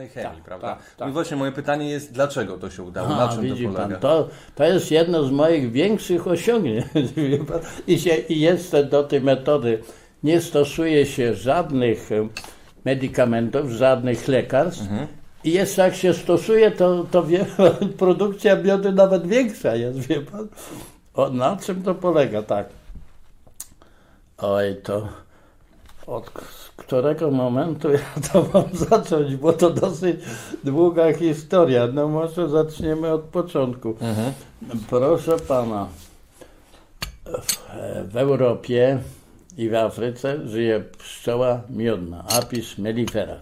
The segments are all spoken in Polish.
chemii, Tak, prawda? tak, tak. I właśnie moje pytanie jest, dlaczego to się udało? A, Na czym widzi to polega? pan, to, to jest jedno z moich większych osiągnięć. I, się, I jest do tej metody. Nie stosuje się żadnych medykamentów, żadnych lekarstw. Mhm. I jeszcze jak się stosuje, to, to wie, produkcja miodu nawet większa jest, wie pan. O, na czym to polega, tak? Oj, to od którego momentu ja to mam zacząć, bo to dosyć długa historia. No może zaczniemy od początku. Mhm. Proszę pana, w, w Europie i w Afryce żyje pszczoła miodna, Apis mellifera.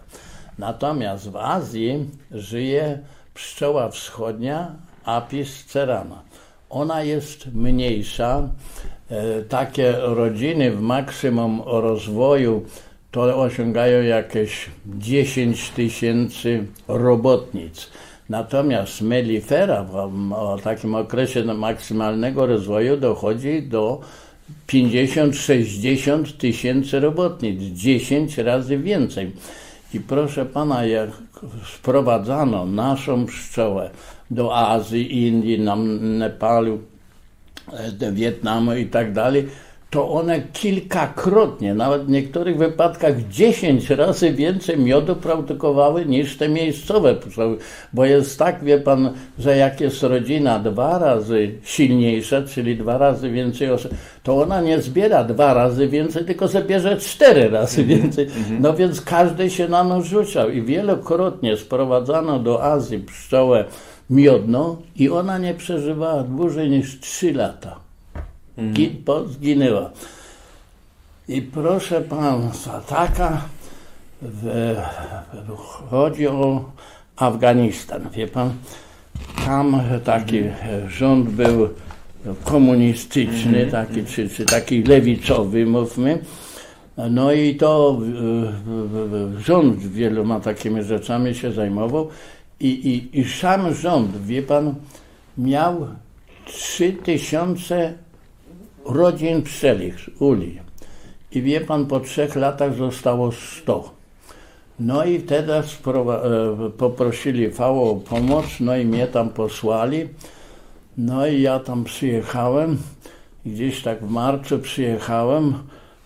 Natomiast w Azji żyje pszczoła wschodnia, Apis cerana. Ona jest mniejsza. E, Takie rodziny w maksimum rozwoju to osiągają jakieś 10 tysięcy robotnic. Natomiast mellifera w takim okresie maksymalnego rozwoju dochodzi do 50-60 tysięcy robotnic, 10 razy więcej. I proszę pana, jak sprowadzano naszą pszczołę do Azji, Indii, Nepalu, Wietnamu i tak dalej, to one kilkakrotnie, nawet w niektórych wypadkach 10 razy więcej miodu produkowały niż te miejscowe pszczoły. Bo jest tak, wie pan, że jak jest rodzina dwa razy silniejsza, czyli dwa razy więcej osób, to ona nie zbiera dwa razy więcej, tylko zabierze cztery razy więcej. No więc każdy się na nos rzucał i wielokrotnie sprowadzano do Azji pszczołę miodną i ona nie przeżywała dłużej niż 3 lata. Gi- bo zginęła. I proszę Państwa, taka w, chodzi o Afganistan, wie Pan. Tam taki rząd był komunistyczny, taki, czy, czy taki lewicowy, mówmy. No i to rząd wieloma takimi rzeczami się zajmował i, i, i sam rząd, wie pan, miał 3000 rodzin pszczelich, uli. I wie pan, po trzech latach zostało 100. No i sprowa- e, poprosili VO o pomoc, no i mnie tam posłali. No i ja tam przyjechałem, gdzieś tak w marcu przyjechałem.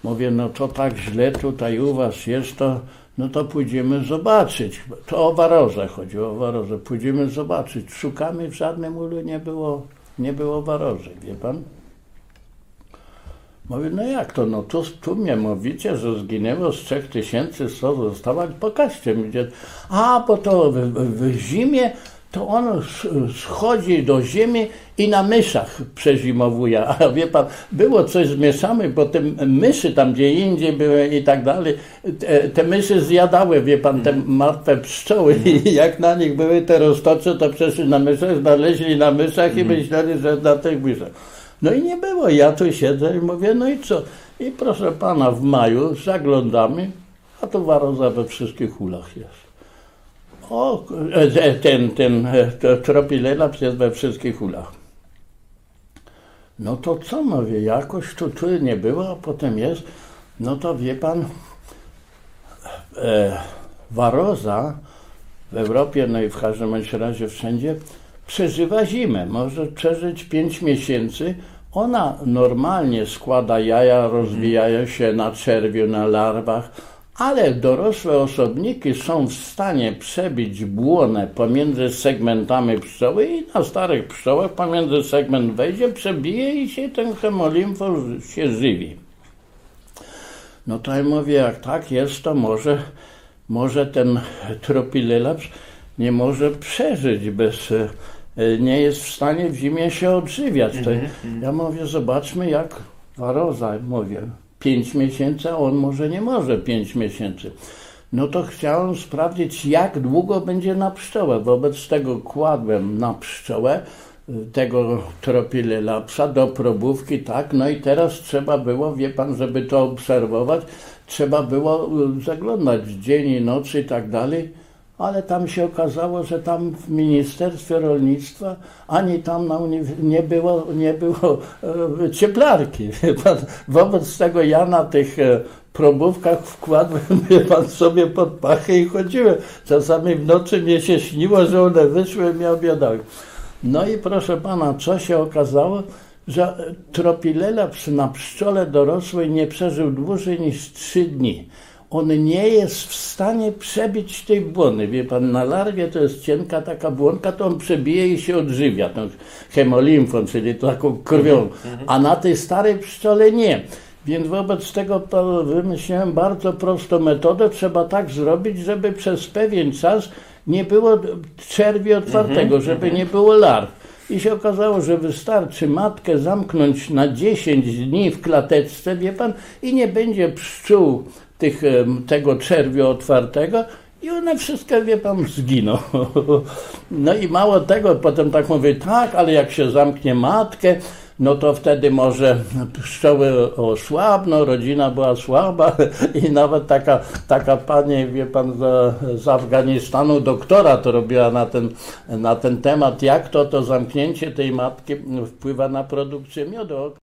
Mówię, no to tak źle tutaj u was jest, to no to pójdziemy zobaczyć. To o warozę chodziło, o warozę. Pójdziemy zobaczyć. Szukamy, w żadnym ulu nie było, nie było warozy, wie pan? Mówię, no jak to, no tu, tu mnie mówicie, że zginęło z 3000 100 zostawać, pokażcie mi gdzie. A, bo to w, w, w zimie to on sch- schodzi do ziemi i na myszach przezimowuje. A wie pan, było coś zmieszane, bo te myszy tam gdzie indziej były i tak dalej, te, te myszy zjadały, wie pan, te martwe pszczoły i jak na nich były te roztocze, to przeszli na myszach, znaleźli na myszach i myśleli, że na tych myszach. No i nie było. Ja tu siedzę i mówię, no i co? I proszę pana, w maju zaglądamy, a tu waroza we wszystkich ulach jest. O, e, ten, ten e, to tropilelaps jest we wszystkich ulach. No to co mówię, jakoś tu, tu nie było, a potem jest. No to wie pan, e, waroza w Europie, no i w każdym razie wszędzie, przeżywa zimę. Może przeżyć 5 miesięcy. Ona normalnie składa jaja, rozwijają się na czerwiu, na larwach, ale dorosłe osobniki są w stanie przebić błonę pomiędzy segmentami pszczoły i na starych pszczołach pomiędzy segment wejdzie, przebije i się ten hemolimfo się żywi. No to ja mówię, jak tak jest, to może, może ten tropilelaps nie może przeżyć bez, e, nie jest w stanie w zimie się odżywiać. To ja mówię, zobaczmy jak waroza, mówię, 5 miesięcy, a on może nie może 5 miesięcy. No to chciałem sprawdzić, jak długo będzie na pszczołę. Wobec tego kładłem na pszczołę y, tego tropilelapsa do probówki, tak, no i teraz trzeba było, wie pan, żeby to obserwować, trzeba było y, zaglądać dzień i noc i tak dalej, ale tam się okazało, że tam w Ministerstwie Rolnictwa ani tam na nie było, nie było e, cieplarki. Wobec tego ja na tych e, probówkach wkładłem pan, sobie pod pachę i chodziłem. Czasami w nocy mnie się śniło, że one wyszły i mnie obiadały. No i proszę pana, co się okazało? Że tropilela przy- na pszczole dorosłej nie przeżył dłużej niż trzy dni. On nie jest w stanie przebić tej błony. Wie pan, na larwie to jest cienka taka błonka, to on przebije i się odżywia tą hemolimfą, czyli taką krwią, a na tej starej pszczole nie. Więc wobec tego to wymyśliłem bardzo prostą metodę. Trzeba tak zrobić, żeby przez pewien czas nie było czerwi otwartego, żeby nie było larw. I się okazało, że wystarczy matkę zamknąć na 10 dni w klateczce, wie pan, i nie będzie pszczół tych, tego czerwiu otwartego i one wszystkie, wie pan, zginą. No i mało tego, potem tak mówię, tak, ale jak się zamknie matkę, no to wtedy może pszczoły osłabną, rodzina była słaba i nawet taka, taka pani, wie pan, z, z Afganistanu, doktora to robiła na ten, na ten temat, jak to to zamknięcie tej matki wpływa na produkcję miodu.